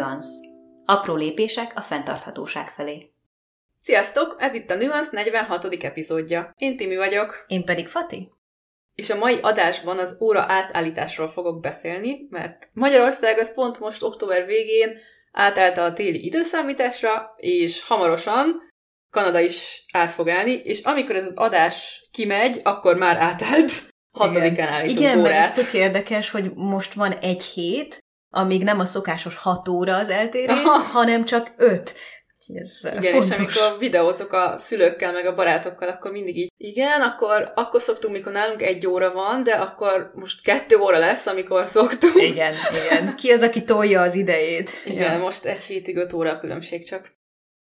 Nuance. Apró lépések a fenntarthatóság felé. Sziasztok! Ez itt a Nuance 46. epizódja. Én Timi vagyok. Én pedig Fati. És a mai adásban az óra átállításról fogok beszélni, mert Magyarország az pont most október végén átállt a téli időszámításra, és hamarosan Kanada is át fog állni, és amikor ez az adás kimegy, akkor már átállt. Hatodikán állítunk Igen, órát. mert ez tök érdekes, hogy most van egy hét, amíg nem a szokásos hat óra az eltérés, Aha. hanem csak öt. Ez Igen, fontos. és amikor videózok a szülőkkel, meg a barátokkal, akkor mindig így, igen, akkor, akkor szoktunk, mikor nálunk egy óra van, de akkor most kettő óra lesz, amikor szoktunk. Igen, igen. Ki az, aki tolja az idejét? Igen, most egy hétig öt óra a különbség csak.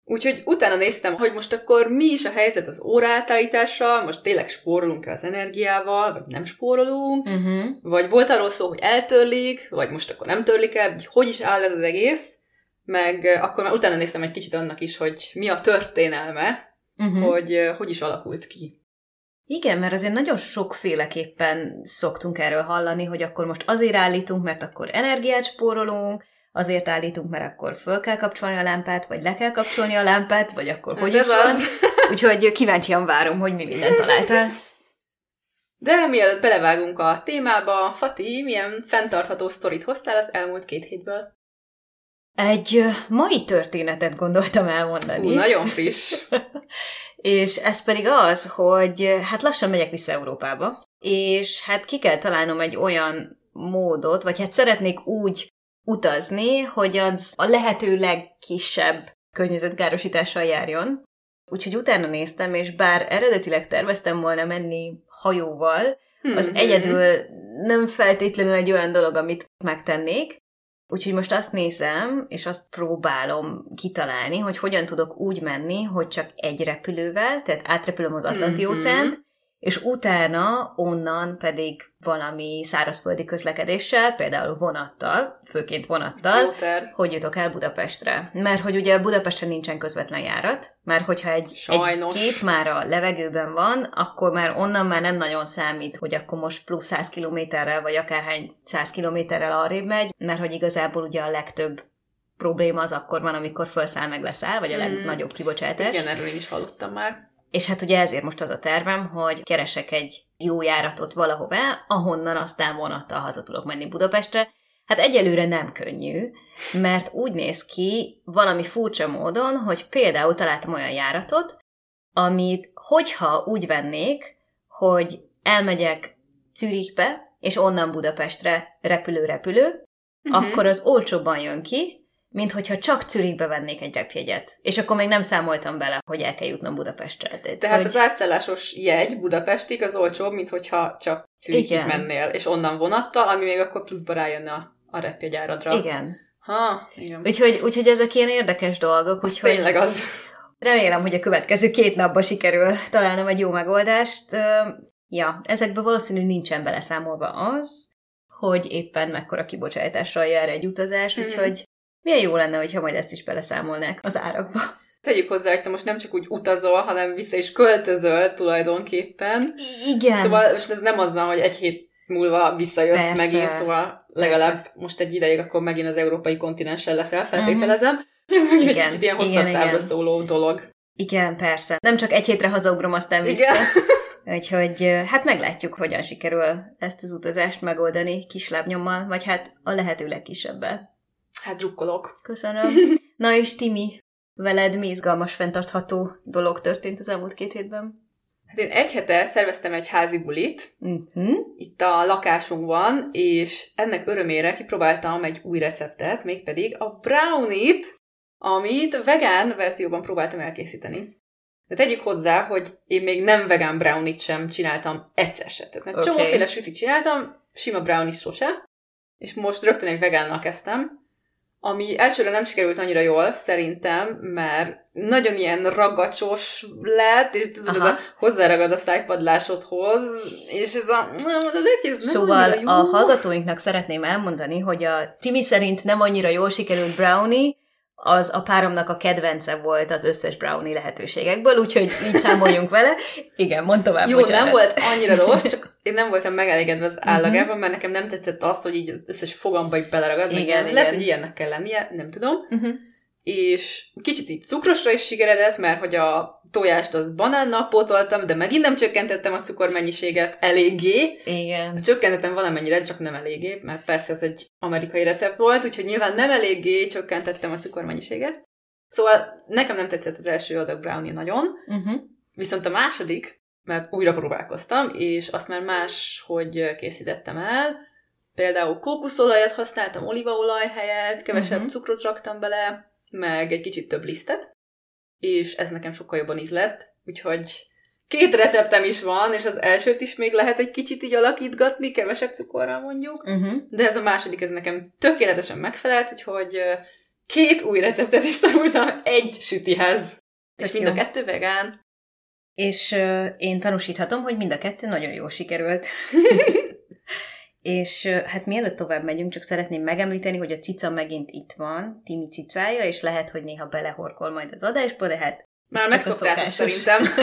Úgyhogy utána néztem, hogy most akkor mi is a helyzet az óraátállítással, most tényleg spórolunk-e az energiával, vagy nem spórolunk, Uh-huh. vagy volt arról szó, hogy eltörlik, vagy most akkor nem törlik el, hogy hogy is áll ez az egész, meg eh, akkor már utána néztem egy kicsit annak is, hogy mi a történelme, Uh-huh. hogy eh, hogy is alakult ki. Igen, mert azért nagyon sokféleképpen szoktunk erről hallani, hogy akkor most azért állítunk, mert akkor energiát spórolunk, azért állítunk, mert akkor föl kell kapcsolni a lámpát, vagy le kell kapcsolni a lámpát, vagy akkor hogy Hát is ez van. az. Úgyhogy kíváncsian várom, hogy mi mindent találtál. De mielőtt belevágunk a témába, Fati, milyen fenntartható sztorit hoztál az elmúlt két hétből? Egy mai történetet gondoltam elmondani. Ú, nagyon friss. és ez pedig az, hogy hát lassan megyek vissza Európába, és hát ki kell találnom egy olyan módot, vagy hát szeretnék úgy utazni, hogy az a lehető legkisebb környezetkárosítással járjon. Úgyhogy utána néztem, és bár eredetileg terveztem volna menni hajóval, az Mhm. egyedül nem feltétlenül egy olyan dolog, amit megtennék. Úgyhogy most azt nézem, és azt próbálom kitalálni, hogy hogyan tudok úgy menni, hogy csak egy repülővel, tehát átrepülöm az Atlanti Mhm. És utána onnan pedig valami szárazföldi közlekedéssel, például vonattal, főként vonattal, Jó terv. hogy jutok el Budapestre. Mert hogy ugye Budapesten nincsen közvetlen járat, mert hogyha egy, egy Sajnos. kép már a levegőben van, akkor már onnan már nem nagyon számít, hogy akkor most plusz 100 kilométerrel, vagy akárhány 100 kilométerrel arrébb megy, mert hogy igazából ugye a legtöbb probléma az akkor van, amikor felszáll meg leszáll, vagy a Mm. legnagyobb kibocsátás. Igen, erről is hallottam már. És hát ugye ezért most az a tervem, hogy keresek egy jó járatot valahová, ahonnan aztán vonattal haza tudok menni Budapestre. Hát egyelőre nem könnyű, mert úgy néz ki valami furcsa módon, hogy például találtam olyan járatot, amit hogyha úgy vennék, hogy elmegyek Zürichbe, és onnan Budapestre repülő-repülő, Mhm. akkor az olcsóbban jön ki, mint hogyha csak Zürichbe vennék egy repjegyet. És akkor még nem számoltam bele, hogy el kell jutnom Budapestre. Tehát, Tehát hogy... az átszállásos jegy Budapestig az olcsóbb, mint hogyha csak Zürichig mennél, és onnan vonattal, ami még akkor pluszba rájönne a, a repjegyáradra. Igen. Ha, igen. Úgyhogy, úgyhogy ezek ilyen érdekes dolgok, Az úgyhogy tényleg az. remélem, hogy a következő két napban sikerül találnom egy jó megoldást. Ja, ezekben valószínű nincsen beleszámolva az, hogy éppen mekkora kibocsátással jár egy utazás, Mhm. úgyhogy milyen jó lenne, hogyha majd ezt is beleszámolnák az árakba. Tegyük hozzá, hogy te most nem csak úgy utazol, hanem vissza is költözöl tulajdonképpen. Igen. Szóval most ez nem az van, hogy egy hét múlva visszajössz Persze. megint, szóval legalább most egy ideig akkor megint az európai kontinensen leszel, feltételezem. Ez megint egy Mhm. Kicsit ilyen igen, hosszabb távra igen. szóló dolog. Igen, persze. Nem csak egy hétre hazaugrom, aztán vissza. Igen. Úgyhogy hát meglátjuk, hogyan sikerül ezt az utazást megoldani kis lábnyommal, vagy hát a lehető legkisebbel. Hát drukkolok. Köszönöm. Na és Timi, veled mi izgalmas, fenntartható dolog történt az elmúlt két hétben? Hát én egy hete szerveztem egy házi bulit, Uh-huh. itt a lakásunkban, és ennek örömére kipróbáltam egy új receptet, mégpedig a brownie-t, amit vegán verzióban próbáltam elkészíteni. De tegyük hozzá, hogy én még nem vegán brownie-t sem csináltam egyszer se. Tehát okay. csomóféle sütit csináltam, sima brownie sose, és most rögtön egy vegánnal kezdtem, ami elsőre nem sikerült annyira jól, szerintem, mert nagyon ilyen ragacsos lett, és tudod, ez Aha. a hozzáragad a szájpadlásodhoz, és ez a... Lehet, ez nem Szóval jó. a hallgatóinknak szeretném elmondani, hogy a Timi szerint nem annyira jól sikerült brownie, az a páromnak a kedvence volt az összes brownie lehetőségekből, úgyhogy így számoljunk vele. Igen, mond tovább, Jó, bocsánat. nem volt annyira rossz, csak én nem voltam megelégedve az állagával, mert nekem nem tetszett az, hogy így az összes fogamba így beleragad. Igen, igen. Lehet, hogy ilyennek kell lennie, nem tudom. Uh-huh. És kicsit így cukrosra is sikeredett, mert hogy a tojást az banánnal pótoltam, de megint nem csökkentettem a cukormennyiséget eléggé. Igen. Csökkentettem valamennyire, csak nem eléggé, mert persze ez egy amerikai recept volt, úgyhogy nyilván nem eléggé csökkentettem a cukormennyiséget. Szóval nekem nem tetszett az első adag brownie nagyon, Uh-huh. viszont a második, mert újra próbálkoztam, és azt már más, hogy készítettem el. Például kókuszolajat használtam olívaolaj helyett, kevesebb Mhm. cukrot raktam bele, meg egy kicsit több lisztet, és ez nekem sokkal jobban ízlett, úgyhogy két receptem is van, és az elsőt is még lehet egy kicsit így alakítgatni, kevesebb cukorral mondjuk, Uh-huh. de ez a második, ez nekem tökéletesen megfelelt, úgyhogy két új receptet is tanultam egy sütihez. És Tök mind a kettő vegán. És én tanúsíthatom, hogy mind a kettő nagyon jól sikerült. és hát mielőtt tovább megyünk, csak szeretném megemlíteni, hogy a cica megint itt van, Timi cicája, és lehet, hogy néha belehorkol majd az adásba, de hát Már megszoktátok szerintem.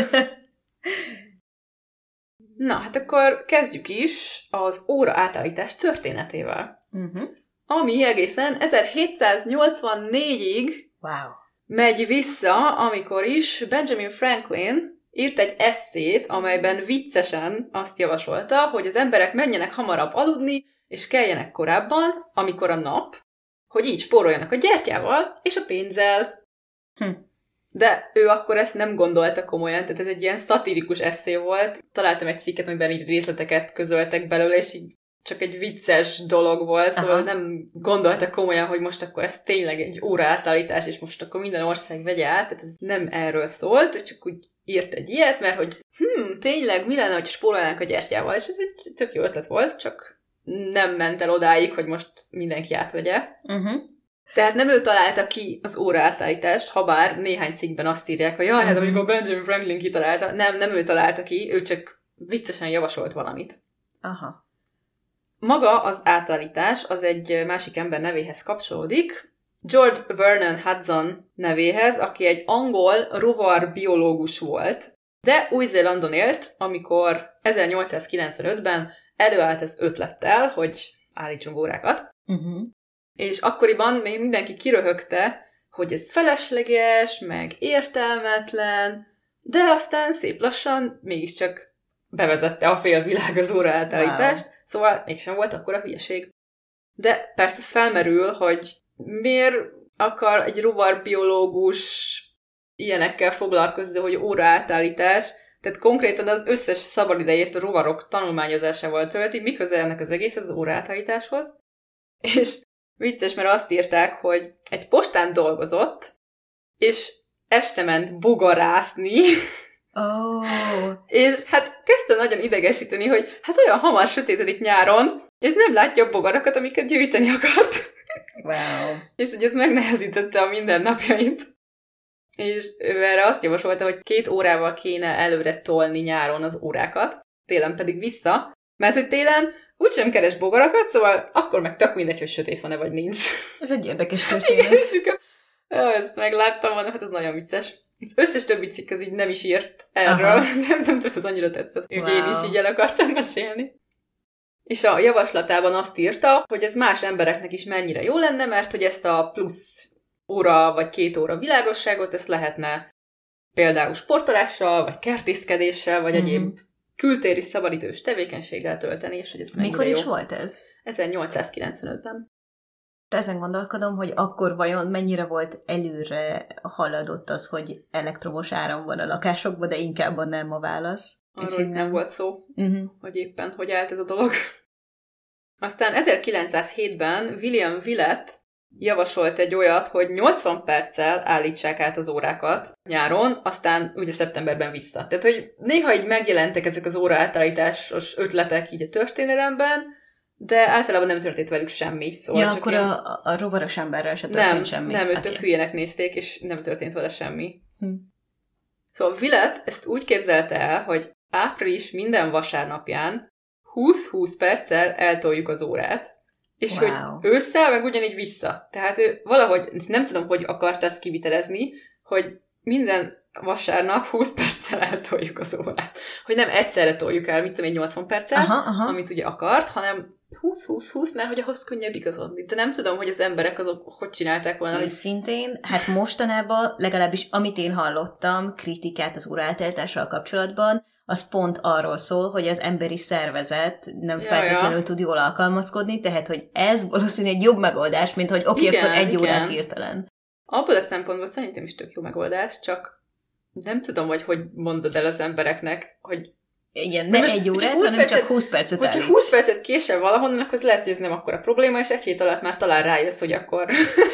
Na, hát akkor kezdjük is az óra átállítás történetével. uh-huh. Ami egészen 1784-ig Wow. megy vissza, amikor is Benjamin Franklin írt egy eszét, amelyben viccesen azt javasolta, hogy az emberek menjenek hamarabb aludni, és keljenek korábban, amikor a nap, hogy így spóroljanak a gyertyával és a pénzzel. Hm. De ő akkor ezt nem gondolta komolyan, tehát ez egy ilyen szatirikus eszé volt. Találtam egy cikket, amiben így részleteket közöltek belőle, és így csak egy vicces dolog volt, szóval Aha. nem gondolta komolyan, hogy most akkor ez tényleg egy óra átállítás, és most akkor minden ország vegye át, tehát ez nem erről szólt, csak úgy írt egy ilyet, mert hogy hm, tényleg mi lenne, hogy spórolnánk a gyertyával, és ez egy tök jó ötlet volt, csak nem ment el odáig, hogy most mindenki átvegye. Uh-huh. Tehát nem ő találta ki az óra átállítást, ha bár néhány cikkben azt írják, hogy jaj, hát Mhm. amikor Benjamin Franklin kitalálta, nem, nem ő találta ki, ő csak viccesen javasolt valamit. Aha. Maga az átállítás az egy másik ember nevéhez kapcsolódik, George Vernon Hudson nevéhez, aki egy angol rovar biológus volt, de Új-Zélandon élt, amikor 1895-ben előállt az ötlettel, hogy állítsunk órákat, Uh-huh. és akkoriban még mindenki kiröhögte, hogy ez felesleges, meg értelmetlen, de aztán szép lassan mégiscsak bevezette a félvilág az óra átállítást, wow. szóval mégsem volt akkora hülyeség. De persze felmerül, hogy miért akar egy rovarbiológus ilyenekkel foglalkozni, hogy óra átállítás, tehát konkrétan az összes szabadidejét a rovarok tanulmányozásával tölti, miközben ennek az egész az óra átállításhoz. És vicces, mert azt írták, hogy egy postán dolgozott, és este ment bogarászni, Oh. és hát kezdte nagyon idegesíteni, hogy hát olyan hamar sötétedik nyáron, és nem látja a bogarakat, amiket gyűjteni akart. Wow. és hogy ez megnehezítette a mindennapjait. És ő erre azt javasolta, hogy két órával kéne előre tolni nyáron az órákat, télen pedig vissza, mert hogy télen úgysem keres bogarakat, szóval akkor meg tök mindegy, hogy sötét van-e vagy nincs. Ez egy érdekes Igen, történet. és akkor, Jó, ezt megláttam volna, hát ez nagyon vicces. Az összes többi cikk az így nem is írt erről, Aha. nem, nem tudom, ez annyira tetszett, hogy Wow. én is így el akartam mesélni. És a javaslatában azt írta, hogy ez más embereknek is mennyire jó lenne, mert hogy ezt a plusz óra vagy két óra világosságot, ezt lehetne például sportolással, vagy kertészkedéssel, vagy Mhm. egyéb kültéri szabadidős tevékenységgel tölteni, és hogy ez mennyire Mikor jó. is volt ez? 1895-ben. Ezen gondolkodom, hogy akkor vajon mennyire volt előre haladott az, hogy elektromos áram van a lakásokban, de inkább a nem a válasz. Arról így nem volt szó. Uh-huh. hogy éppen hogy állt ez a dolog. Aztán 1907-ben William Willett javasolt egy olyat, hogy 80 perccel állítsák át az órákat nyáron, aztán ugye szeptemberben vissza. Tehát, hogy néha így megjelentek ezek az óra átállításos ötletek így a történelemben, de általában nem történt velük semmi. Szóval Ja, csak akkor ilyen- a, a rovaros emberrel se történt nem, semmi. nem, őt Oké. tök hülyének nézték, és nem történt vele semmi. Hm. Szóval Willett ezt úgy képzelte el, hogy április minden vasárnapján 20-20 perccel eltoljuk az órát, és Wow. hogy ősszel meg ugyanígy vissza. Tehát ő valahogy, nem tudom, hogy akarta ezt kivitelezni, hogy minden vasárnap 20 perccel eltoljuk az órát. Hogy nem egyszerre toljuk el, mit tudom én, 80 perccel, Aha, aha. amit ugye akart, hanem 20-20-20, mert hogy ahhoz könnyebb igazodni. De nem tudom, hogy az emberek azok hogy csinálták volna, hogy Őszintén, hát mostanában legalábbis amit én hallottam, kritikát az órálteltással kapcsolatban, az pont arról szól, hogy az emberi szervezet nem Ja, feltétlenül ja. tud jól alkalmazkodni, tehát hogy ez valószínűleg egy jobb megoldás, mint hogy oké, okay, Igen, akkor egy igen. órát hirtelen. abból a szempontból szerintem is tök jó megoldás, csak nem tudom, hogy hogy mondod el az embereknek, hogy Igen, ne most, egy órát, 20 hanem csak percet- 20 percet hogyha állíts. 20 percet késel valahonnan, akkor az lehet, hogy ez nem akkora probléma, és egy hét alatt már talán rájössz, hogy akkor,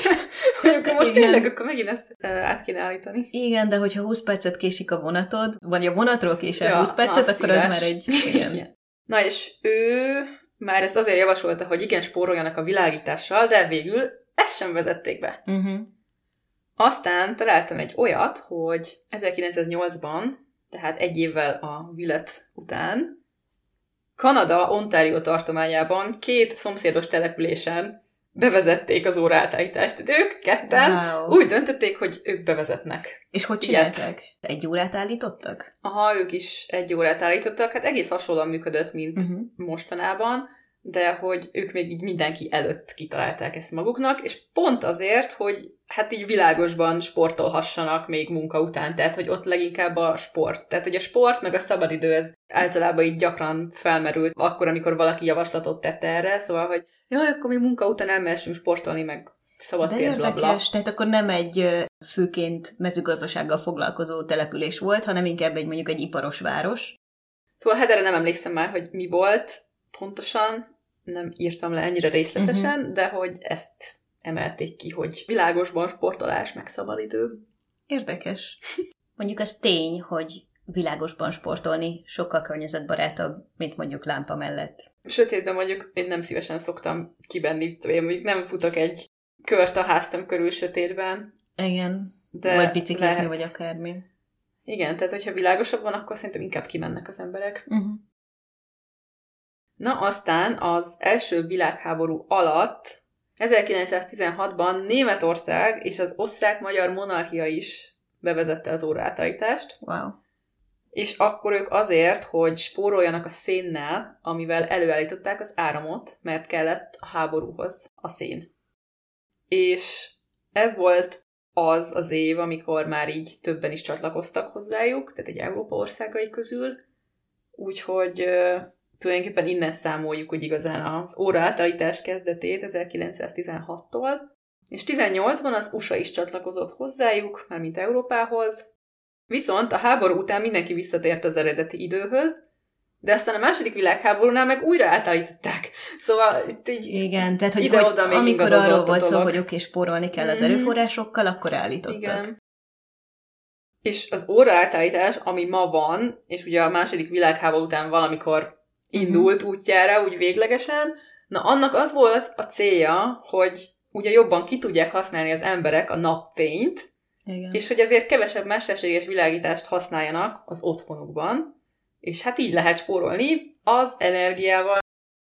hogy akkor most Igen. tényleg akkor megint ezt át kéne állítani. Igen, de hogyha 20 percet késik a vonatod, vagy a vonatról késel Ja, 20 percet, na, akkor az már egy... Igen. Igen. Na és ő már ezt azért javasolta, hogy igen, spóroljanak a világítással, de végül ezt sem vezették be. Uh-huh. Aztán találtam egy olyat, hogy 1908-ban, tehát egy évvel a Villet után, Kanada Ontario tartományában két szomszédos településen bevezették az óraátállítást. Tehát ők ketten Wow. úgy döntötték, hogy ők bevezetnek. És hogy Ilyet. csináltak? Egy órát állítottak? Aha, ők is egy órát állítottak, hát egész hasonlóan működött, mint Uh-huh. mostanában, de hogy ők még így mindenki előtt kitalálták ezt maguknak, és pont azért, hogy hát így világosban sportolhassanak még munka után, tehát hogy ott leginkább a sport. Tehát, hogy a sport meg a szabadidő ez általában így gyakran felmerült akkor, amikor valaki javaslatot tette erre, szóval, hogy jaj, akkor mi munka után elmehessünk sportolni, meg szabad De tér, bla, bla. érdekes, tehát akkor nem egy főként mezőgazdasággal foglalkozó település volt, hanem inkább egy mondjuk egy iparos város. Szóval hát erre nem emlékszem már, hogy mi volt pontosan, nem írtam le ennyire részletesen, uh-huh. de hogy ezt emelték ki, hogy világosban sportolás, meg szabadidő. Érdekes. Mondjuk az tény, hogy világosban sportolni sokkal környezetbarátabb, mint mondjuk lámpa mellett. Sötétben mondjuk én nem szívesen szoktam kibenni, én mondjuk nem futok egy kört a háztam körül sötétben, Igen. de vagy biciklizni, lehet. vagy akármi. Igen, tehát hogyha világosabb van, akkor szerintem inkább kimennek az emberek. Uh-huh. Na aztán az első világháború alatt 1916-ban Németország és az osztrák-magyar monarchia is bevezette az óraátállítást, Wow. és akkor ők azért, hogy spóroljanak a szénnel, amivel előállították az áramot, mert kellett a háborúhoz a szén. És ez volt az az év, amikor már így többen is csatlakoztak hozzájuk, tehát egy Európa országai közül, úgyhogy tulajdonképpen innen számoljuk, hogy igazán az óraátállítás kezdetét 1916-tól, és 18-ban az USA is csatlakozott hozzájuk, mármint Európához, Viszont a háború után mindenki visszatért az eredeti időhöz, de aztán a második világháborúnál meg újra átállították. Szóval itt így Igen, tehát hogy, Ide-oda hogy még amikor arról volt szó, hogy oké, spórolni kell az Mhm. erőforrásokkal, akkor állítottak. Igen. És az óraátállítás, ami ma van, és ugye a második világháború után valamikor indult útjára, úgy véglegesen, na annak az volt a célja, hogy ugye jobban ki tudják használni az emberek a napfényt, Igen. és hogy ezért kevesebb mesterséges világítást használjanak az otthonukban, és hát így lehet spórolni az energiával.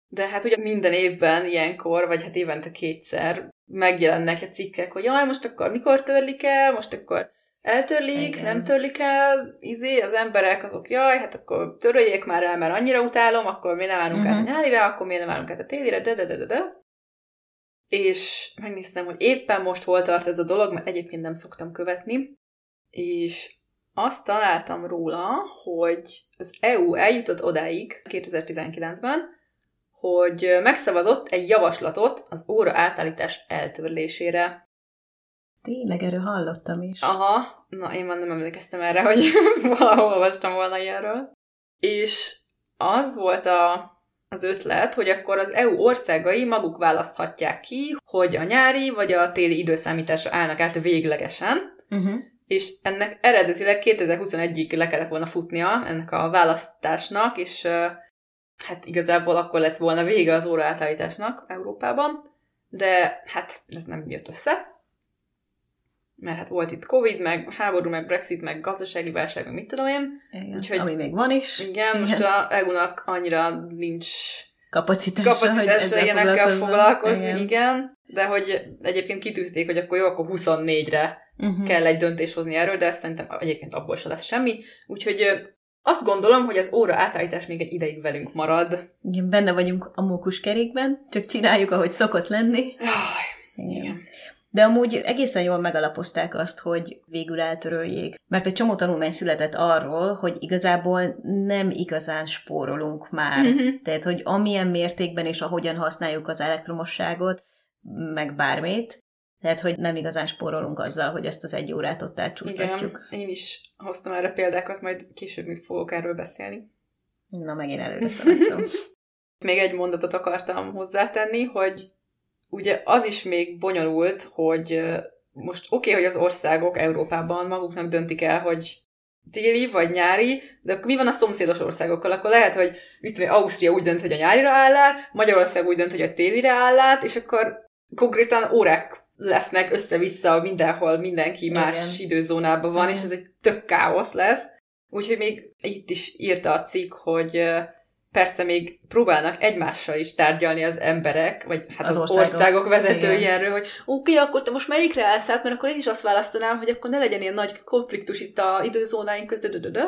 De hát ugye minden évben ilyenkor, vagy hát évente kétszer megjelennek a cikkek, hogy jaj, most akkor mikor törlik el, most akkor eltörlik, Igen. nem törlik el, izé, az emberek azok, jaj, hát akkor töröljék már el, mert annyira utálom, akkor miért nem állunk át a Mhm. nyárira, akkor miért nem állunk át a télire, de, de, de, de, de. És megnéztem, hogy éppen most hol tart ez a dolog, mert egyébként nem szoktam követni, és azt találtam róla, hogy az EU eljutott odáig 2019-ben, hogy megszavazott egy javaslatot az óra átállítás eltörlésére. Tényleg, erről hallottam is. Aha, na én már nem emlékeztem erre, hogy valahol olvastam volna ilyenről. És az volt a, az ötlet, hogy akkor az EU országai maguk választhatják ki, hogy a nyári vagy a téli időszámításra állnak át véglegesen, Uh-huh. és ennek eredetileg 2021-ig le kellett volna futnia ennek a választásnak, és hát igazából akkor lett volna vége az óra átállításnak Európában, de hát ez nem jött össze, mert hát volt itt Covid, meg háború, meg Brexit, meg gazdasági válság, meg mit tudom én. Igen. Úgyhogy- Ami még van is. Igen, most a EU-nak annyira nincs Kapacitása, hogy kapacitásra ezzel ilyenekkel foglalkozni, Igen. igen. igen. De hogy egyébként kitűzték, hogy akkor jó, akkor 24-re uh-huh. kell egy döntés hozni erről, de szerintem egyébként abból se lesz semmi. Úgyhogy azt gondolom, hogy az óra átállítás még egy ideig velünk marad. Igen, benne vagyunk a mókus kerékben, csak csináljuk, ahogy szokott lenni. Jaj, igen. igen. De amúgy egészen jól megalapozták azt, hogy végül eltöröljék. Mert egy csomó tanulmány született arról, hogy igazából nem igazán spórolunk már. Uh-huh. Tehát, hogy amilyen mértékben és ahogyan használjuk az elektromosságot, meg bármit, tehát, hogy nem igazán spórolunk azzal, hogy ezt az egy órát ott elcsúsztatjuk. Igen, én is hoztam erre példákat, majd később még fogok erről beszélni. Na, megint előre szaladtam. még egy mondatot akartam hozzátenni, hogy ugye az is még bonyolult, hogy most oké, okay, hogy az országok Európában maguknak döntik el, hogy téli vagy nyári, de akkor mi van a szomszédos országokkal? Akkor lehet, hogy mit tudom, Ausztria úgy dönt, hogy a nyárira áll át, Magyarország úgy dönt, hogy a télire áll át, és akkor konkrétan órák lesznek össze-vissza mindenhol, mindenki Igen. más időzónában van, Igen. és ez egy tök káosz lesz. Úgyhogy még itt is írta a cikk, hogy persze még próbálnak egymással is tárgyalni az emberek, vagy hát az, az országok, országok vezetői Igen. erről, hogy oké, okay, akkor te most melyikre állsz át, mert akkor én is azt választanám, hogy akkor ne legyen ilyen nagy konfliktus itt a időzónáink között,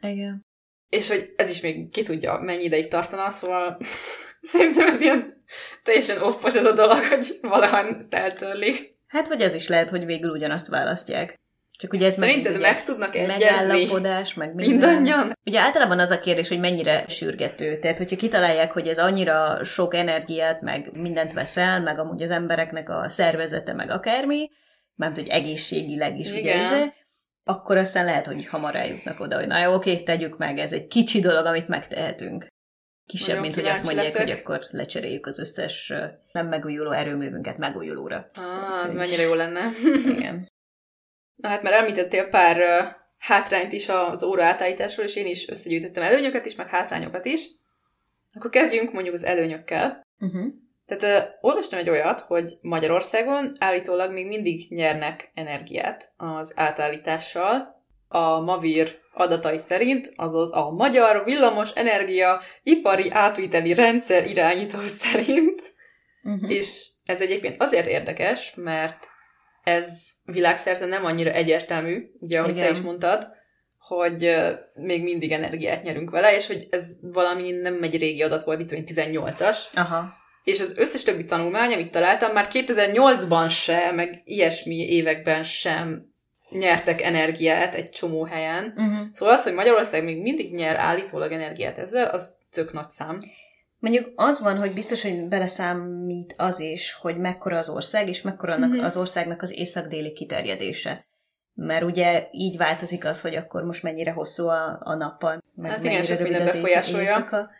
Igen. És hogy ez is még ki tudja, mennyi ideig tartana, szóval szerintem ez ilyen teljesen offos ez a dolog, hogy valahan ezt eltörli. Hát vagy az is lehet, hogy végül ugyanazt választják. Csak ugye ez Szerinted meg, meg tudnak egyezni? Megállapodás, meg minden. Mindannyian? Ugye általában az a kérdés, hogy mennyire sürgető. Tehát, hogyha kitalálják, hogy ez annyira sok energiát, meg mindent veszel, meg amúgy az embereknek a szervezete, meg akármi, mert hogy egészségileg is Igen. ugye ez, akkor aztán lehet, hogy hamar eljutnak oda, hogy na jó, oké, tegyük meg, ez egy kicsi dolog, amit megtehetünk. Kisebb, Nagyon mint hogy azt mondják, leszek. hogy akkor lecseréljük az összes nem megújuló erőművünket megújulóra. Ah, az mennyire jó lenne. Igen. Na hát már említettél pár uh, hátrányt is az óra átállításról, és én is összegyűjtöttem előnyöket is, meg hátrányokat is. Akkor kezdjünk mondjuk az előnyökkel. Uh-huh. Tehát uh, olvastam egy olyat, hogy Magyarországon állítólag még mindig nyernek energiát az átállítással. A Mavir adatai szerint, azaz a Magyar Villamos Energia Ipari Átviteli Rendszer irányító szerint. Uh-huh. És ez egyébként azért érdekes, mert ez világszerte nem annyira egyértelmű, ugye, ahogy Igen. te is mondtad, hogy még mindig energiát nyerünk vele, és hogy ez valami nem egy régi adat volt, mint 18-as. Aha. És az összes többi tanulmány, amit találtam, már 2008-ban se, meg ilyesmi években sem nyertek energiát egy csomó helyen. Uh-huh. Szóval az, hogy Magyarország még mindig nyer állítólag energiát ezzel, az tök nagy szám. Mondjuk az van, hogy biztos, hogy beleszámít az is, hogy mekkora az ország, és mekkora mm-hmm. az országnak az észak-déli kiterjedése. Mert ugye így változik az, hogy akkor most mennyire hosszú a, a nappal, meg hát mennyire igen, rövid az éjszaka.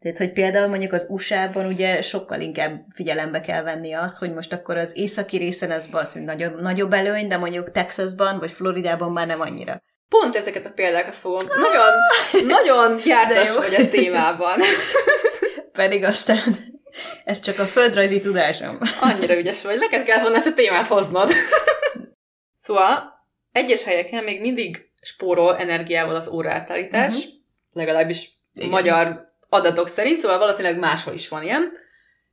Tehát, hogy például mondjuk az USA-ban ugye sokkal inkább figyelembe kell venni azt, hogy most akkor az északi részen ez valószínűleg nagyobb, nagyobb előny, de mondjuk Texasban vagy Floridában már nem annyira. Pont ezeket a példákat fogom. Nagyon, nagyon jártas vagy a témában. Pedig aztán ez csak a földrajzi tudásom. Annyira ügyes vagy, neked kell volna ezt a témát hoznod. szóval egyes helyeken még mindig spórol energiával az óraátállítás, uh-huh. legalábbis Igen. magyar adatok szerint, szóval valószínűleg máshol is van ilyen.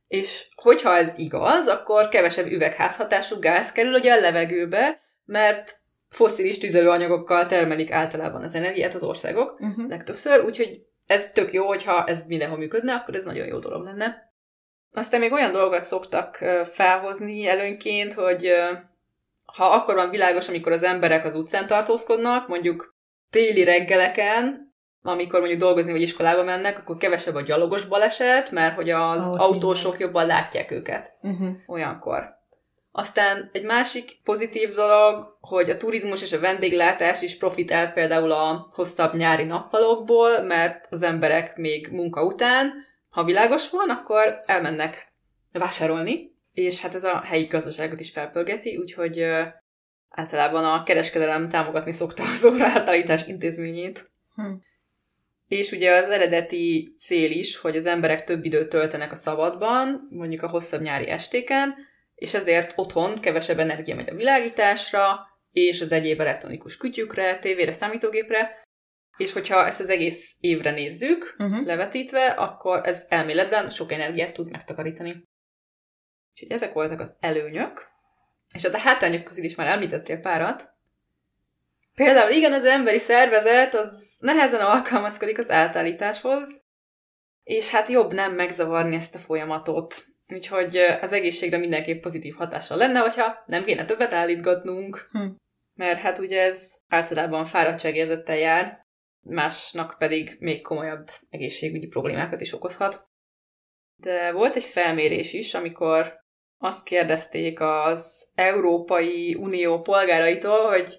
És hogyha ez igaz, akkor kevesebb üvegházhatású gáz kerül ugye a levegőbe, mert foszilis tüzelőanyagokkal termelik általában az energiát az országok uh-huh. legtöbbször, úgyhogy ez tök jó, hogyha ez mindenhol működne, akkor ez nagyon jó dolog lenne. Aztán még olyan dolgot szoktak felhozni előnként, hogy ha akkor van világos, amikor az emberek az utcán tartózkodnak, mondjuk téli reggeleken, amikor mondjuk dolgozni vagy iskolába mennek, akkor kevesebb a gyalogos baleset, mert hogy az oh, autósok jobban látják őket uh-huh. olyankor. Aztán egy másik pozitív dolog, hogy a turizmus és a vendéglátás is profitál például a hosszabb nyári nappalokból, mert az emberek még munka után, ha világos van, akkor elmennek vásárolni, és hát ez a helyi gazdaságot is felpörgeti, úgyhogy általában a kereskedelem támogatni szokta az óraátállítás intézményét. Hm. És ugye az eredeti cél is, hogy az emberek több időt töltenek a szabadban, mondjuk a hosszabb nyári estéken, és ezért otthon kevesebb energia megy a világításra, és az egyéb elektronikus kütyükre, tévére, számítógépre, és hogyha ezt az egész évre nézzük, uh-huh. levetítve, akkor ez elméletben sok energiát tud megtakarítani. Úgyhogy ezek voltak az előnyök. És hát a hátrányok közül is már említettél párat. Például igen, az emberi szervezet az nehezen alkalmazkodik az átállításhoz, és hát jobb nem megzavarni ezt a folyamatot. Úgyhogy az egészségre mindenképp pozitív hatással lenne, hogyha nem kéne többet állítgatnunk. Hm. Mert hát ugye ez általában fáradtságérzettel jár, másnak pedig még komolyabb egészségügyi problémákat is okozhat. De volt egy felmérés is, amikor azt kérdezték az Európai Unió polgáraitól, hogy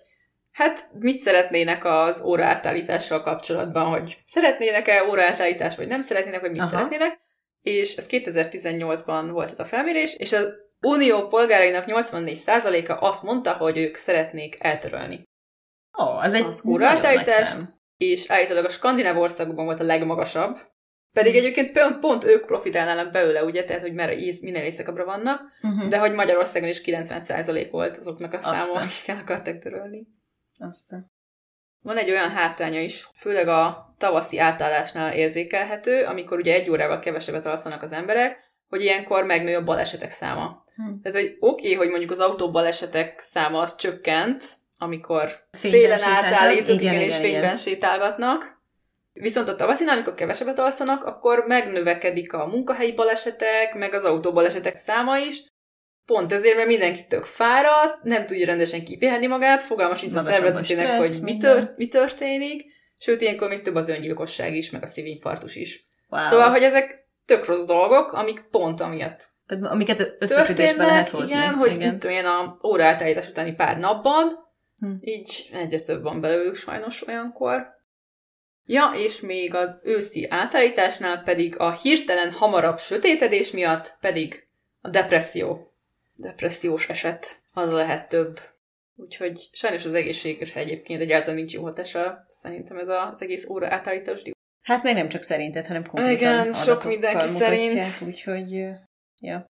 hát mit szeretnének az óraátállítással kapcsolatban, hogy szeretnének-e óraátállítást, vagy nem szeretnének, vagy mit Aha. szeretnének. És ez 2018-ban volt ez a felmérés, és az Unió polgárainak 84%-a azt mondta, hogy ők szeretnék eltörölni. Ó, oh, az egy az óraátállítást, és állítólag a skandináv országokban volt a legmagasabb, pedig hmm. egyébként pont, pont ők profitálnának belőle, ugye, tehát, hogy mert ész, minél éjszakabbra vannak, uh-huh. de hogy Magyarországon is 90% volt azoknak a száma, akik el akartak törölni. Aztán. Van egy olyan hátránya is, főleg a tavaszi átállásnál érzékelhető, amikor ugye egy órával kevesebbet alszanak az emberek, hogy ilyenkor megnő a balesetek száma. Hm. Ez, hogy oké, okay, hogy mondjuk az autóbalesetek száma az csökkent, amikor fényben télen átállítunk, igen, igen, és fényben igen. sétálgatnak. Viszont a tavaszinál, amikor kevesebbet alszanak, akkor megnövekedik a munkahelyi balesetek, meg az autóbalesetek száma is, Pont ezért, mert mindenki tök fáradt, nem tudja rendesen kipihenni magát, fogalmas nincs a szervezetének, hogy mi, tört, mi történik, sőt, ilyenkor még több az öngyilkosság is, meg a szívinfarktus is. Wow. Szóval, hogy ezek tök rossz dolgok, amik pont amiatt Tehát, amiket összefüggésben lehet hozni. Igen, hogy igen. Mit olyan a óraátállítás utáni pár napban, hm. így egyre több van belőlük sajnos olyankor. Ja, és még az őszi átállításnál pedig a hirtelen hamarabb sötétedés miatt pedig a depresszió depressziós eset, az lehet több. Úgyhogy sajnos az egészségre egyébként egyáltalán nincs jó hatása, szerintem ez az egész óra átállítás. Hát még nem csak szerinted, hanem konkrétan Igen, sok mindenki szerint. Úgyhogy, ja.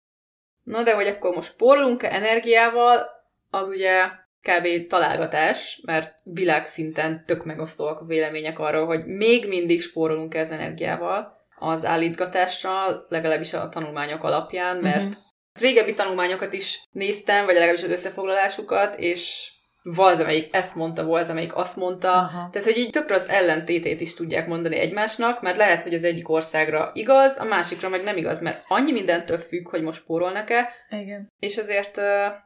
Na de hogy akkor most spórolunk-e energiával, az ugye kb. találgatás, mert világszinten tök megosztóak a vélemények arról, hogy még mindig spórolunk ez energiával az állítgatással, legalábbis a tanulmányok alapján, mert uh-huh régebbi tanulmányokat is néztem, vagy legalábbis az összefoglalásukat, és volt, amelyik ezt mondta, volt, amelyik azt mondta. Aha. Tehát, hogy így tökre az ellentétét is tudják mondani egymásnak, mert lehet, hogy az egyik országra igaz, a másikra meg nem igaz, mert annyi mindentől függ, hogy most spórolnak-e. Igen. És azért uh,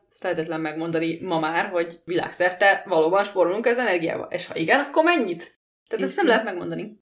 ezt lehetetlen megmondani ma már, hogy világszerte valóban spórolunk az energiával. És ha igen, akkor mennyit? Tehát ezt nem lehet megmondani.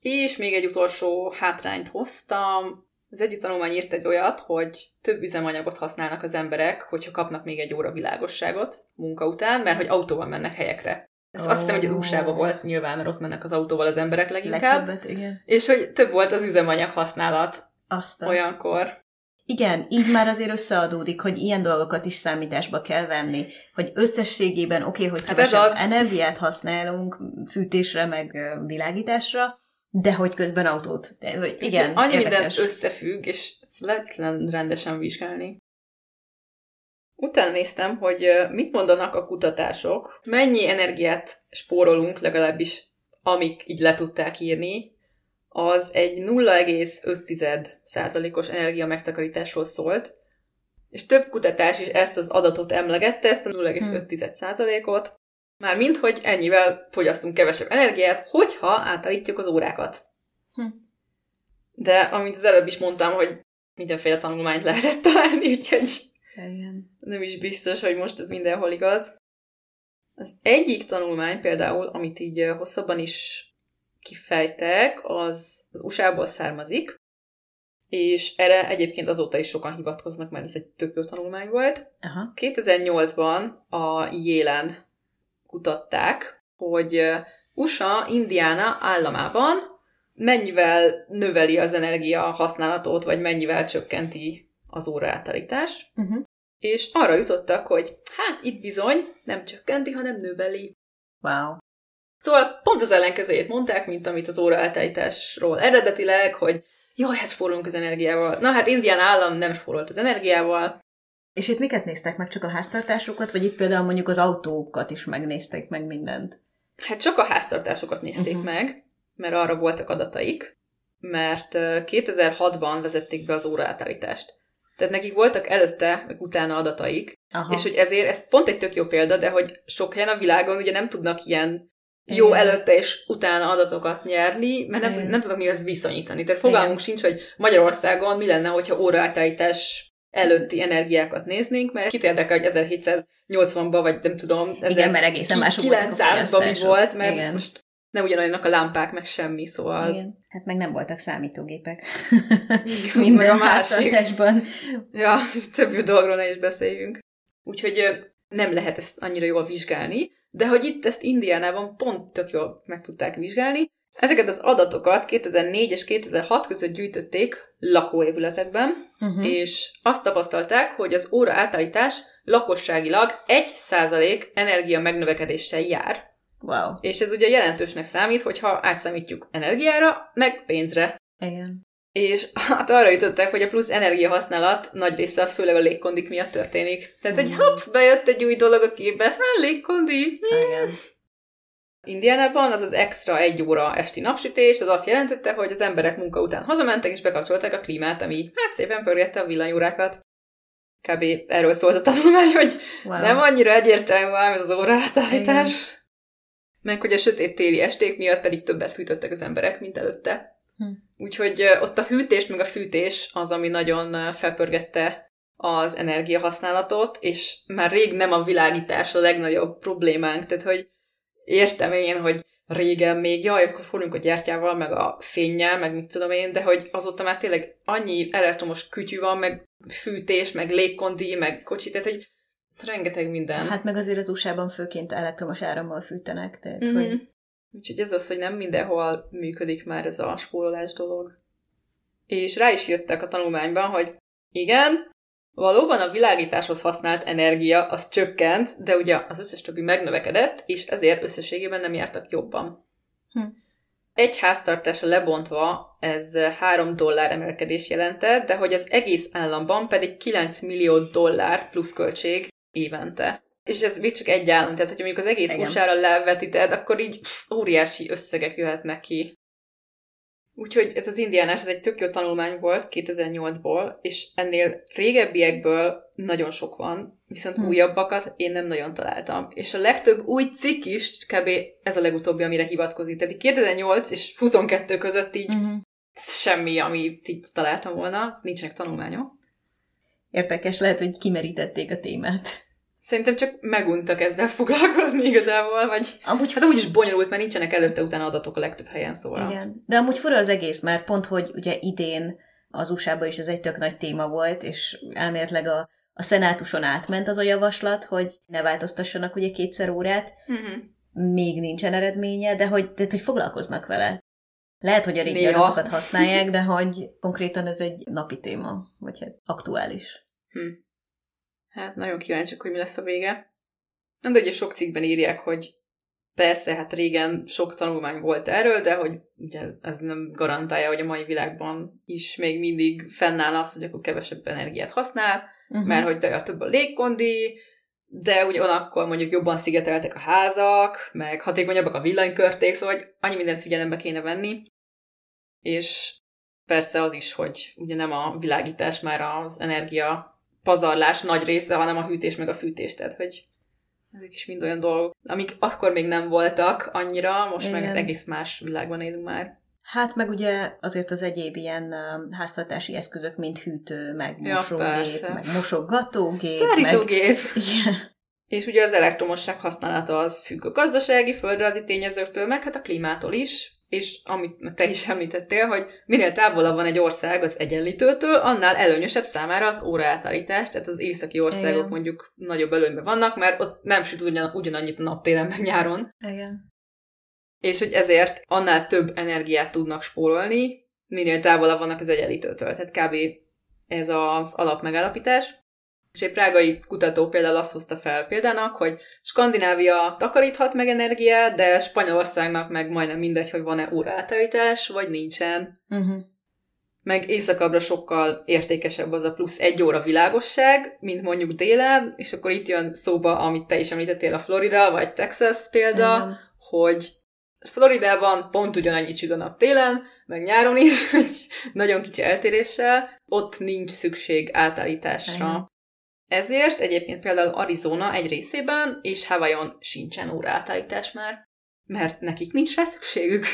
És még egy utolsó hátrányt hoztam, az egyik tanulmány írt egy olyat, hogy több üzemanyagot használnak az emberek, hogyha kapnak még egy óra világosságot munka után, mert hogy autóval mennek helyekre. Ez oh. azt hiszem, hogy az usa volt nyilván, mert ott mennek az autóval az emberek leginkább. Legtöbbet, igen. És hogy több volt az üzemanyag használat Aztán. olyankor. Igen, így már azért összeadódik, hogy ilyen dolgokat is számításba kell venni, hogy összességében oké, okay, hogy hát kevesebb az... energiát használunk fűtésre, meg világításra, de hogy közben autót. De, hogy igen, annyi érdekes. minden összefügg, és ezt lehetlen rendesen vizsgálni. Utána néztem, hogy mit mondanak a kutatások, mennyi energiát spórolunk, legalábbis amik így le tudták írni, az egy 0,5%-os energia megtakarításról szólt, és több kutatás is ezt az adatot emlegette, ezt a 0,5%-ot, már mint, hogy ennyivel fogyasztunk kevesebb energiát, hogyha átállítjuk az órákat. Hm. De amint az előbb is mondtam, hogy mindenféle tanulmányt lehetett találni, úgyhogy Igen. nem is biztos, hogy most ez mindenhol igaz. Az egyik tanulmány például, amit így hosszabban is kifejtek, az az USA-ból származik, és erre egyébként azóta is sokan hivatkoznak, mert ez egy tök jó tanulmány volt. Aha. 2008-ban a Jélen kutatták, hogy USA, Indiana államában mennyivel növeli az energia használatot, vagy mennyivel csökkenti az óraátállítás. Uh-huh. És arra jutottak, hogy hát itt bizony nem csökkenti, hanem növeli. Wow. Szóval pont az ellenkezőjét mondták, mint amit az óraátállításról eredetileg, hogy jaj, hát spórolunk az energiával. Na hát Indián állam nem spórolt az energiával, és itt miket néztek meg? Csak a háztartásokat, vagy itt például mondjuk az autókat is megnézték meg mindent? Hát csak a háztartásokat nézték uh-huh. meg, mert arra voltak adataik, mert 2006-ban vezették be az óraátállítást. Tehát nekik voltak előtte, meg utána adataik, Aha. és hogy ezért, ez pont egy tök jó példa, de hogy sok helyen a világon ugye nem tudnak ilyen jó Igen. előtte és utána adatokat nyerni, mert nem, tud, Igen. nem tudok mihez viszonyítani. Tehát fogalmunk sincs, hogy Magyarországon mi lenne, hogyha óraátállítás előtti energiákat néznénk, mert kit érdekel, hogy 1780-ban, vagy nem tudom, Igen, mert egészen mások voltak a 900-ban mi volt, mert Igen. most nem ugyanolyanak a lámpák, meg semmi, szóval... Igen. Hát meg nem voltak számítógépek. Az meg Minden a másik. Ja, több dolgról ne is beszéljünk. Úgyhogy nem lehet ezt annyira jól vizsgálni, de hogy itt ezt Indiánában pont tök jól meg tudták vizsgálni. Ezeket az adatokat 2004 és 2006 között gyűjtötték lakóépületekben, Uh-huh. és azt tapasztalták, hogy az óra átállítás lakosságilag 1% energia megnövekedéssel jár. Wow. És ez ugye jelentősnek számít, hogyha átszámítjuk energiára, meg pénzre. Igen. És hát arra jutottak, hogy a plusz energiahasználat nagy része az főleg a légkondik miatt történik. Tehát egy Mhm. hops, bejött egy új dolog a képbe, hát légkondi. Igen. Indiánában az az extra egy óra esti napsütés, az azt jelentette, hogy az emberek munka után hazamentek, és bekapcsolták a klímát, ami hát szépen pörgette a villanyórákat. Kb. erről szólt a tanulmány, hogy Wow. nem annyira egyértelmű ám ez az óraátállítás. Meg hogy a sötét téli esték miatt pedig többet fűtöttek az emberek, mint előtte. Hm. Úgyhogy ott a hűtés meg a fűtés az, ami nagyon felpörgette az energiahasználatot, és már rég nem a világítás a legnagyobb problémánk. Tehát, hogy értem én, hogy régen még, jaj, akkor forrunk a gyertyával, meg a fénnyel, meg mit tudom én, de hogy azóta már tényleg annyi elektromos kütyű van, meg fűtés, meg légkondi, meg kocsi, tehát, hogy rengeteg minden. Hát meg azért az USA-ban főként elektromos árammal fűtenek, tehát Mhm. hogy Úgyhogy ez az, hogy nem mindenhol működik már ez a spórolás dolog. És rá is jöttek a tanulmányban, hogy igen, valóban a világításhoz használt energia az csökkent, de ugye az összes többi megnövekedett, és ezért összességében nem jártak jobban. Hm. Egy háztartásra lebontva ez 3 dollár emelkedés jelentett, de hogy az egész államban pedig 9 millió dollár plusz költség évente. És ez még csak egy állam, tehát hogyha mondjuk az egész. USA-ra levetíted, akkor így pff, óriási összegek jöhetnek ki. Úgyhogy ez az indiánás, ez egy tök jó tanulmány volt 2008-ból, és ennél régebbiekből nagyon sok van, viszont Hm. hm. újabbakat én nem nagyon találtam. És a legtöbb új cikk is kb. ez a legutóbbi, amire hivatkozik. Tehát így 2008 és 22 között így uh-huh. semmi, amit így találtam volna, nincsenek tanulmányok. érdekes, lehet, hogy kimerítették a témát. Szerintem csak meguntak ezzel foglalkozni igazából, vagy Amúgy hát úgyis bonyolult, mert nincsenek előtte-utána adatok a legtöbb helyen, szóval. Igen. De amúgy fura az egész, mert pont, hogy ugye idén az USA-ban is ez egy tök nagy téma volt, és elméletileg a, a szenátuson átment az a javaslat, hogy ne változtassanak ugye kétszer órát, Uh-huh. még nincsen eredménye, de hogy, de hogy foglalkoznak vele. Lehet, hogy a régi Néha. adatokat használják, de hogy konkrétan ez egy napi téma, vagy hát aktuális. Hm. Hát nagyon kíváncsiak, hogy mi lesz a vége. Nem, de ugye sok cikkben írják, hogy persze, hát régen sok tanulmány volt erről, de hogy ugye ez nem garantálja, hogy a mai világban is még mindig fennáll az, hogy akkor kevesebb energiát használ, Uh-huh. mert hogy de több a légkondi, de ugyanakkor mondjuk jobban szigeteltek a házak, meg hatékonyabbak a villanykörték, szóval hogy annyi mindent figyelembe kéne venni. És persze az is, hogy ugye nem a világítás már az energia pazarlás nagy része, hanem a hűtés meg a fűtés, tehát hogy ezek is mind olyan dolgok, amik akkor még nem voltak annyira, most meg Igen. egész más világban élünk már. Hát meg ugye azért az egyéb ilyen háztartási eszközök, mint hűtő, meg Ja, mosógép, persze. meg mosogatógép, meg... Szárítógép! Igen. És ugye az elektromosság használata az függ a gazdasági, földrajzi tényezőktől, meg hát a klímától is, és amit te is említettél, hogy minél távolabb van egy ország az egyenlítőtől, annál előnyösebb számára az óraátállítás, tehát az északi országok Igen. mondjuk nagyobb előnyben vannak, mert ott nem süt ugyan, ugyanannyit a nap télen meg nyáron, Igen. és hogy ezért annál több energiát tudnak spórolni, minél távolabb vannak az egyenlítőtől. Tehát kb. ez az alapmegállapítás. És egy prágai kutató például azt hozta fel példának, hogy Skandinávia takaríthat meg energiát, de Spanyolországnak meg majdnem mindegy, hogy van-e óraátállítás, vagy nincsen. Uh-huh. Meg északabbra sokkal értékesebb az a plusz egy óra világosság, mint mondjuk délen, és akkor itt jön szóba, amit te is említettél, a Florida vagy Texas példa, Igen. hogy Floridában pont ugyanannyi süt a nap télen, meg nyáron is, nagyon kicsi eltéréssel, ott nincs szükség átállításra. Igen. Ezért egyébként például Arizona egy részében és Hawaiion sincsen óraátállítás már, mert nekik nincs rá szükségük.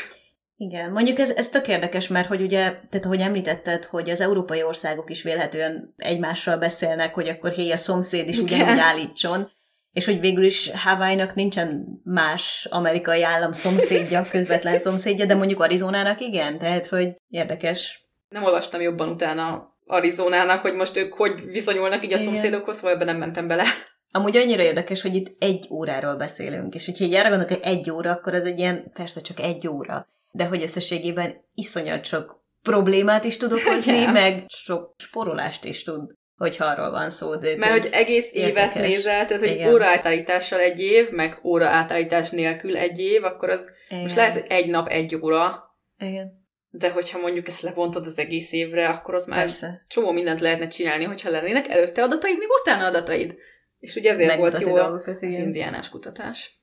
Igen, mondjuk ez, ez tök érdekes, mert hogy ugye, tehát ahogy említetted, hogy az európai országok is vélhetően egymással beszélnek, hogy akkor hé, a szomszéd is Igen. ugyanúgy állítson, és hogy végül is Hawaii-nak nincsen más amerikai állam szomszédja, közvetlen szomszédja, de mondjuk Arizonának igen, tehát hogy érdekes. Nem olvastam jobban utána Arizonának, hogy most ők hogy viszonyulnak így a Igen. szomszédokhoz, szóval ebben nem mentem bele. Amúgy annyira érdekes, hogy itt egy óráról beszélünk, és hogyha így arra gondolok, hogy egy óra, akkor az egy ilyen, persze csak egy óra, de hogy összességében iszonyat sok problémát is tud okozni, Igen. meg sok sporolást is tud, hogyha arról van szó. De Mert hogy egész évet Érdekes. nézel, tehát hogy Igen. óraátállítással egy év, meg óraátállítás nélkül egy év, akkor az Igen. most lehet, hogy egy nap egy óra, Igen, de hogyha mondjuk ezt lebontod az egész évre, akkor az már persze. csomó mindent lehetne csinálni, hogyha lennének előtte adataid, még utána adataid. És ugye ezért volt Megmutatni jó dolgokat, az indiánás kutatás.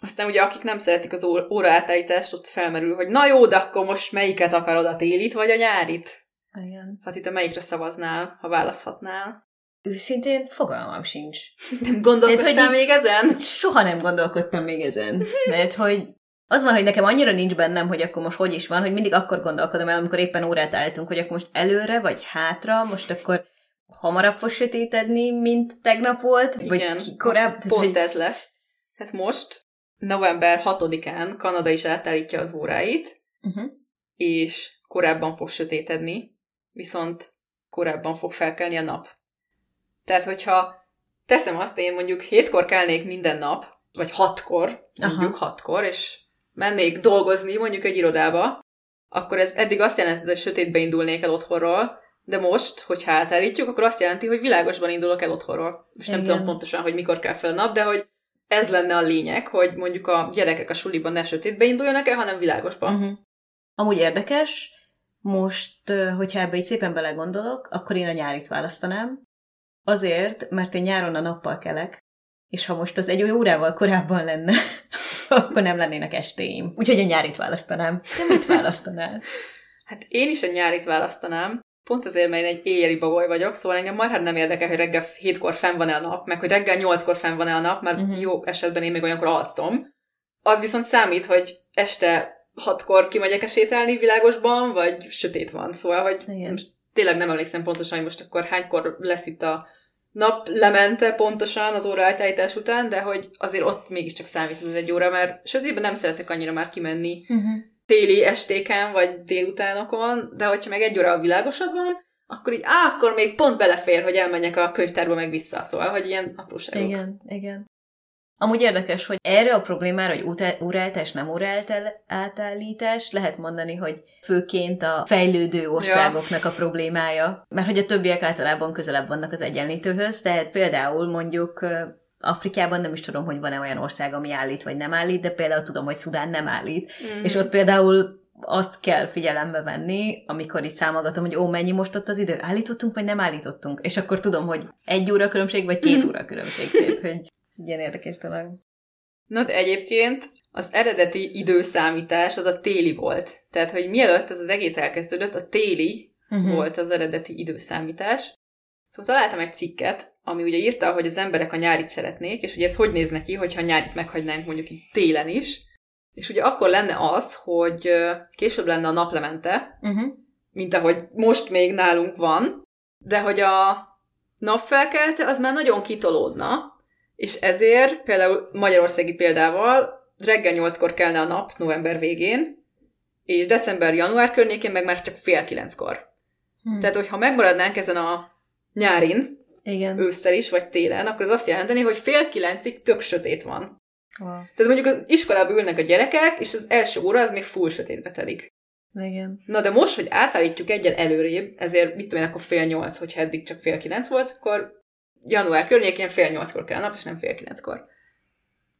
Aztán ugye akik nem szeretik az ó- óraátállítást, ott felmerül, hogy na jó, de akkor most melyiket akarod, a télit vagy a nyárit? Igen. Hát itt a melyikre szavaznál, ha választhatnál? Őszintén fogalmam sincs. Nem gondolkoztál hogy még ezen? Soha nem gondolkodtam még ezen. Mert hogy az van, hogy nekem annyira nincs bennem, hogy akkor most hogy is van, hogy mindig akkor gondolkodom el, amikor éppen órát álltunk, hogy akkor most előre vagy hátra, most akkor hamarabb fog sötétedni, mint tegnap volt, vagy Igen, ki korább. most Tehát, pont hogy- ez lesz. Hát most, november 6-án Kanada is átállítja az óráit, Uh-huh. és korábban fog sötétedni, viszont korábban fog felkelni a nap. Tehát, hogyha teszem azt, én mondjuk hétkor kelnék minden nap, vagy hatkor, mondjuk hatkor, és mennék dolgozni mondjuk egy irodába, akkor ez eddig azt jelenti, hogy sötétbe indulnék el otthonról, de most, hogyha átállítjuk, akkor azt jelenti, hogy világosban indulok el otthonról. Most nem Igen. tudom pontosan, hogy mikor kell fel a nap, de hogy ez lenne a lényeg, hogy mondjuk a gyerekek a suliban ne sötétbe induljanak el, hanem világosban. Uh-huh. Amúgy érdekes, most, hogyha ebbe így szépen belegondolok, akkor én a nyárit választanám. Azért, mert én nyáron a nappal kelek, és ha most az egy órával korábban lenne, akkor nem lennének estéim. Úgyhogy a nyárit választanám. Te mit választanál? Hát én is a nyárit választanám, pont azért, mert én egy éjjeli bagoly vagyok, szóval engem marhád nem érdekel, hogy reggel hétkor fenn van-e a nap, meg hogy reggel nyolckor fenn van-e a nap, mert uh-huh. jó esetben én még olyankor alszom. Az viszont számít, hogy este hatkor kimegyek-e sétálni világosban, vagy sötét van. Szóval, hogy Igen. most tényleg nem emlékszem pontosan, hogy most akkor hánykor lesz itt a nap lemente pontosan az óraátállítás után, de hogy azért ott mégiscsak számít ez egy óra, mert sötétben nem szeretek annyira már kimenni Uh-huh. téli estéken, vagy délutánokon, de hogyha meg egy óra világosabb van, akkor így, á, akkor még pont belefér, hogy elmenjek a könyvtárba meg vissza. Szóval, hogy ilyen apróságok. Igen, igen. Amúgy érdekes, hogy erre a problémára, hogy óraállítás, nem óraátállítás, lehet mondani, hogy főként a fejlődő országoknak a problémája, mert hogy a többiek általában közelebb vannak az egyenlítőhöz, tehát például mondjuk Afrikában nem is tudom, hogy van-e olyan ország, ami állít vagy nem állít, de például tudom, hogy Szudán nem állít. Mm. És ott például azt kell figyelembe venni, amikor így számolgatom, hogy ó, mennyi most ott az idő, állítottunk, vagy nem állítottunk, és akkor tudom, hogy egy óra különbség, vagy két óra különbség, tehát, hogy ez egy ilyen érdekes dolog. Na, de egyébként az eredeti időszámítás az a téli volt. Tehát, hogy mielőtt ez az egész elkezdődött, a téli Uh-huh. volt az eredeti időszámítás. Szóval találtam egy cikket, ami ugye írta, hogy az emberek a nyárit szeretnék, és hogy ez hogy néz neki, hogyha nyárit meghagynánk mondjuk itt télen is. És ugye akkor lenne az, hogy később lenne a naplemente, Uh-huh. mint ahogy most még nálunk van, de hogy a napfelkelte az már nagyon kitolódna, és ezért például magyarországi példával reggel 8-kor kelne a nap november végén, és december-január környékén meg már csak fél kilenckor. Hmm. Tehát, hogyha megmaradnánk ezen a nyárin, Igen. ősszel is, vagy télen, akkor az azt jelenteni, hogy fél kilencig tök sötét van. Wow. Tehát mondjuk az iskolában ülnek a gyerekek, és az első óra az még full sötétbe telik. Igen. Na de most, hogy átállítjuk egyen előrébb, ezért mit tudom én, akkor fél nyolc, hogyha eddig csak fél kilenc volt, akkor január környékén fél nyolckor kell a nap, és nem fél kilenckor.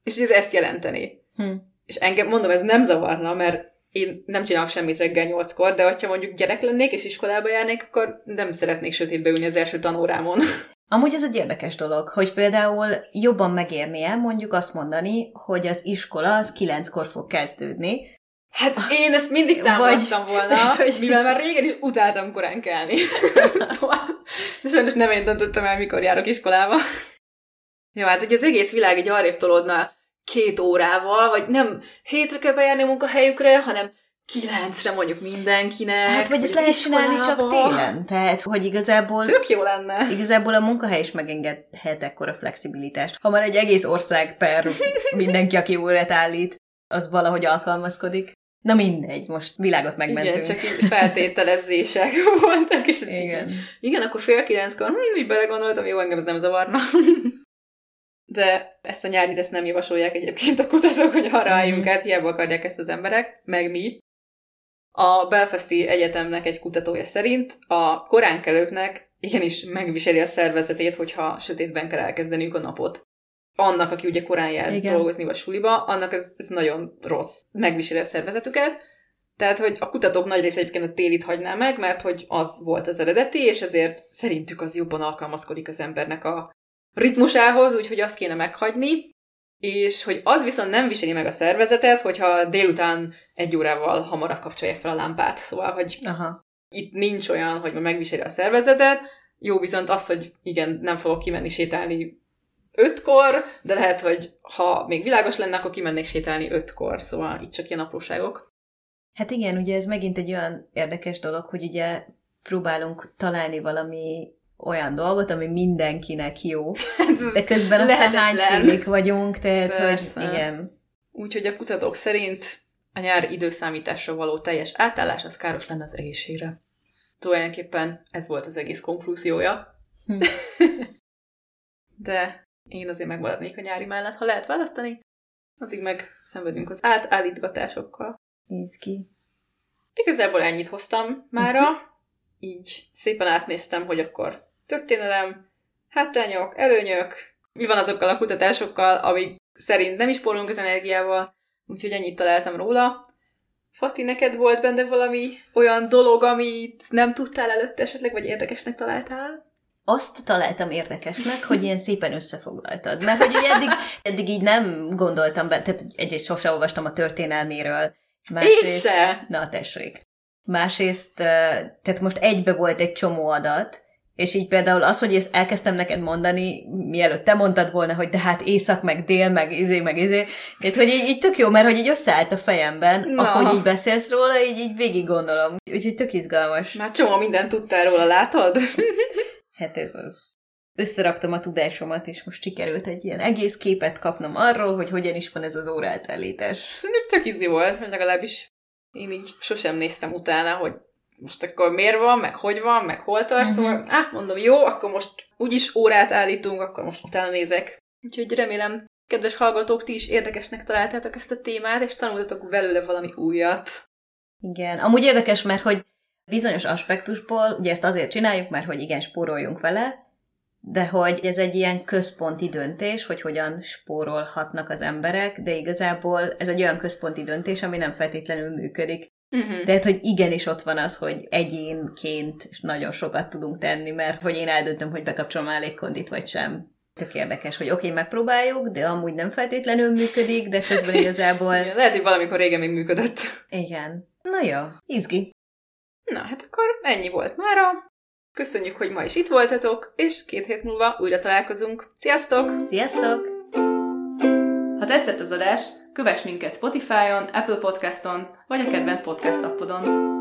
És ez ezt jelenteni. Hm. És engem, mondom, ez nem zavarna, mert én nem csinálok semmit reggel nyolckor, de hogyha mondjuk gyerek lennék és iskolába járnék, akkor nem szeretnék sötétbe ülni az első tanórámon. Amúgy ez egy érdekes dolog, hogy például jobban megérnie mondjuk azt mondani, hogy az iskola az kilenckor fog kezdődni, Hát én ezt mindig támogattam vagy, volna, vagy, mivel már régen is utáltam korán kelni. szóval, de sajnos nem én döntöttem el, mikor járok iskolába. Jó, hát hogy az egész világ egy arrébb tolódna két órával, vagy nem hétre kell bejárni a munkahelyükre, hanem kilencre mondjuk mindenkinek. Hát, vagy ezt lehet csinálni csak télen. Tehát, hogy igazából... Tök jó lenne. Igazából a munkahely is megengedhet ekkora flexibilitást. Ha már egy egész ország per mindenki, aki órát állít, az valahogy alkalmazkodik. Na mindegy, most világot megmentünk. Igen, csak így feltételezések voltak, és igen. Így, igen, akkor fél kilenckor, hm, így belegondoltam, jó, engem ez nem zavarna. De ezt a nyári ezt nem javasolják egyébként a kutatók, hogy arra mm. álljunk át, hiába akarják ezt az emberek, meg mi. A Belfasti Egyetemnek egy kutatója szerint a koránkelőknek igenis megviseli a szervezetét, hogyha sötétben kell elkezdeniük a napot. Annak, aki ugye korán jár Igen. dolgozni vagy suliba, annak ez, ez nagyon rossz. Megviseli a szervezetüket. Tehát, hogy a kutatók nagy része egyébként a télit hagyná meg, mert hogy az volt az eredeti, és ezért szerintük az jobban alkalmazkodik az embernek a ritmusához, úgyhogy azt kéne meghagyni, és hogy az viszont nem viseli meg a szervezetet, hogyha délután egy órával hamarabb kapcsolja fel a lámpát. Szóval, hogy Aha. itt nincs olyan, hogy megviseli a szervezetet, jó viszont az, hogy igen, nem fogok kimenni sétálni ötkor, de lehet, hogy ha még világos lenne, akkor kimennék sétálni ötkor, szóval itt csak ilyen apróságok. Hát igen, ugye ez megint egy olyan érdekes dolog, hogy ugye próbálunk találni valami olyan dolgot, ami mindenkinek jó, hát de közben aztán hányfélék vagyunk, tehát Persze. hogy igen. Úgyhogy a kutatók szerint a nyár időszámításra való teljes átállás az káros lenne az egészségre. Tulajdonképpen ez volt az egész konklúziója. Hm. de én azért megmaradnék a nyári mellett, ha lehet választani, addig meg szenvedünk az átállítgatásokkal. Nézd ki. Igazából ennyit hoztam mára. Uh-huh így szépen átnéztem, hogy akkor történelem, hátrányok, előnyök, mi van azokkal a kutatásokkal, amik szerint nem is spórolunk az energiával, úgyhogy ennyit találtam róla. Fati, neked volt benne valami olyan dolog, amit nem tudtál előtte esetleg, vagy érdekesnek találtál? Azt találtam érdekesnek, hogy ilyen szépen összefoglaltad. Mert hogy eddig, eddig így nem gondoltam be, tehát egyrészt sosem olvastam a történelméről. Másrészt, Én se! Na, tessék. Másrészt, tehát most egybe volt egy csomó adat, és így például az, hogy ezt elkezdtem neked mondani, mielőtt te mondtad volna, hogy de hát észak, meg dél, meg izé, meg izé. Tehát, hogy így, így tök jó, mert hogy így összeállt a fejemben, no. ahogy így beszélsz róla, így, így végig gondolom. Úgyhogy tök izgalmas. Már csomó mindent tudtál róla, látod? hát ez az. Összeraktam a tudásomat, és most sikerült egy ilyen egész képet kapnom arról, hogy hogyan is van ez az órátállítás. Szerintem tök izi volt, hogy legalábbis én így sosem néztem utána, hogy most akkor miért van, meg hogy van, meg hol tart, uh-huh. szóval, ah, mondom, jó, akkor most úgyis órát állítunk, akkor most utána nézek. Úgyhogy remélem, kedves hallgatók, ti is érdekesnek találtátok ezt a témát, és tanultatok belőle valami újat. Igen, amúgy érdekes, mert hogy bizonyos aspektusból, ugye ezt azért csináljuk, mert hogy igen, spóroljunk vele, de hogy ez egy ilyen központi döntés, hogy hogyan spórolhatnak az emberek, de igazából ez egy olyan központi döntés, ami nem feltétlenül működik. Uh-huh. Tehát, hogy igenis ott van az, hogy egyénként nagyon sokat tudunk tenni, mert hogy én eldöntöm, hogy bekapcsolom a légkondit, vagy sem. Tök érdekes, hogy oké, okay, megpróbáljuk, de amúgy nem feltétlenül működik, de közben igazából... Igen, lehet, hogy valamikor régen még működött. Igen. Na jó, izgi. Na, hát akkor ennyi volt mára. Köszönjük, hogy ma is itt voltatok, és két hét múlva újra találkozunk. Sziasztok! Sziasztok! Ha tetszett az adás, kövess minket Spotify-on, Apple Podcast-on, vagy a kedvenc podcast appodon.